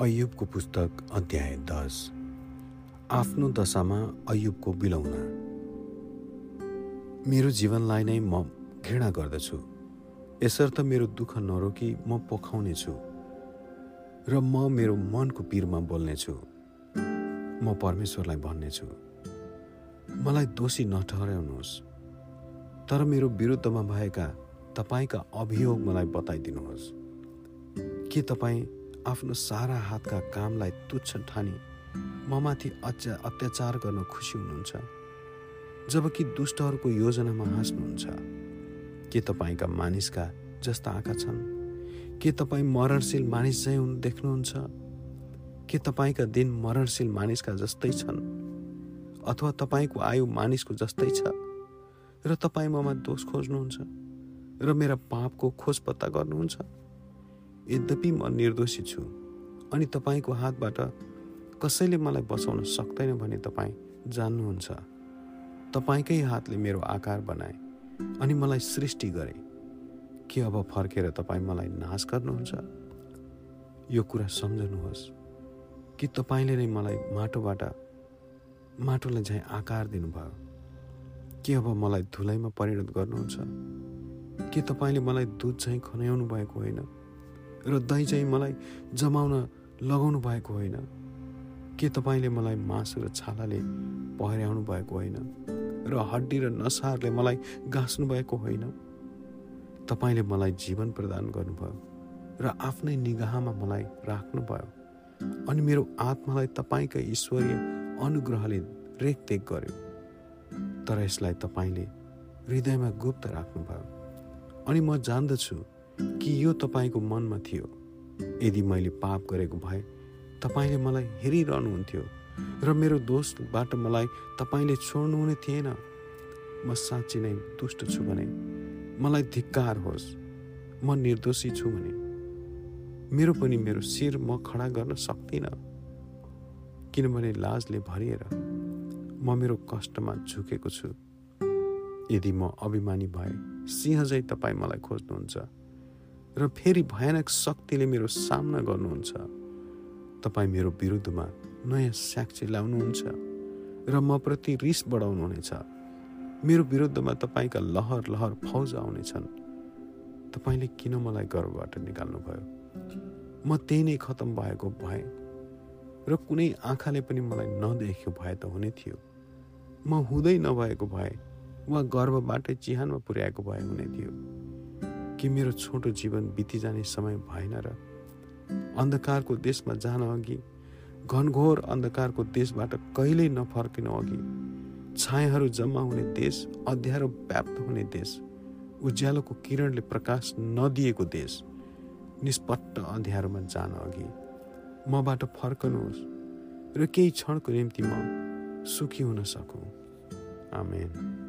अयुबको पुस्तक अध्याय दस। आफ्नो दशामा अयुबको बिलौना। मेरो जीवनलाई नै म घृणा गर्दछु। यसर्थ मेरो दुःख नरोकी म पोखाउनेछु। र म मेरो मनको पिरमा बोल्नेछु। म परमेश्वरलाई भन्नेछु। मलाई दोषी नठहराउनुहोस्। तर मेरो विरुद्धमा भएका तपाईँका अभियोग मलाई बताइदिनुहोस्। के तपाईँ आफ्नो सारा हातका कामलाई तुच्छ ठानी ममाथि अत्या अत्याचार गर्न खुसी हुनुहुन्छ। जबकि दुष्टहरूको योजनामा हाँस्नुहुन्छ। के तपाईँका मानिसका जस्ता आँखा छन्? के तपाईँ मरणशील मानिस चाहिँ हुन् देख्नुहुन्छ? के तपाईँका दिन मरणशील मानिसका जस्तै छन्? अथवा तपाईँको आयु मानिसको जस्तै छ? र तपाईँ ममा दोष खोज्नुहुन्छ? र मेरा पापको खोज पत्ता गर्नुहुन्छ? यद्यपि म निर्दोषी छु अनि तपाईँको हातबाट कसैले मलाई बचाउन सक्दैन भने तपाईँ जान्नुहुन्छ। तपाईँकै हातले मेरो आकार बनाए अनि मलाई सृष्टि गरे। के अब फर्केर तपाईँ मलाई नाश गर्नुहुन्छ? यो कुरा सम्झनुहोस्। कि तपाईँले नै मलाई माटोबाट माटोलाई झैँ आकार दिनुभयो? के अब मलाई धुलाइमा परिणत गर्नुहुन्छ? के तपाईँले मलाई दुध चाहिँ खनाउनु भएको होइन? र दही चाहिँ मलाई जमाउन लगाउनु भएको होइन। के तपाईँले मलाई मासु र छालाले पहिर्याउनु भएको होइन? र हड्डी र नसारले मलाई गाँच्नु भएको होइन? तपाईँले मलाई जीवन प्रदान गर्नुभयो र आफ्नै निगाहमा मलाई राख्नुभयो अनि मेरो आत्मालाई तपाईँका ईश्वरीय अनुग्रहले रेखदेख गर्यो। तर यसलाई तपाईँले हृदयमा गुप्त राख्नुभयो अनि म जान्दछु कि यो तपाईँको मनमा थियो यदि मैले पाप गरेको भए तपाईँले मलाई हेरिरहनुहुन्थ्यो र मेरो दोषबाट मलाई तपाईँले छोड्नुहुने थिएन। म साँच्ची नै दुष्ट छु भने मलाई धिक्कार होस्। म निर्दोषी छु भने मेरो पनि मेरो शिर म खडा गर्न सक्दिनँ। किनभने लाजले भरिएर म मेरो कष्टमा झुकेको छु। यदि म अभिमानी भए सिंह चाहिँ तपाईँ मलाई खोज्नुहुन्छ। र फेरि भयानक शक्तिले मेरो सामना गर्नुहुन्छ। तपाईँ मेरो विरुद्धमा नयाँ साक्षी ल्याउनुहुन्छ र म प्रति रिस बढाउनुहुनेछ। मेरो विरुद्धमा तपाईँका लहर लहर फौज आउनेछन्। तपाईँले किन मलाई गर्वबाट निकाल्नुभयो? म त्यही नै खतम भएको भए र कुनै आँखाले पनि मलाई नदेख्यो भए त हुने थियो। म हुँदै नभएको भए वा गर्वबाटै चिहानमा पुर्याएको भए हुने थियो। कि मेरो छोटो जीवन बितिजाने समय भएन र अन्धकारको देशमा जान अघि घनघोर अन्धकारको देशबाट कहिल्यै नफर्किनु अघि छायाहरू जम्मा हुने देश अध्यारो व्याप्त हुने देश उज्यालोको किरणले प्रकाश नदिएको देश निष्पट्ट अँध्यारोमा जान अघि मबाट फर्कनुहोस् र केही क्षणको निम्ति म सुखी हुन सकौँ। आमेन।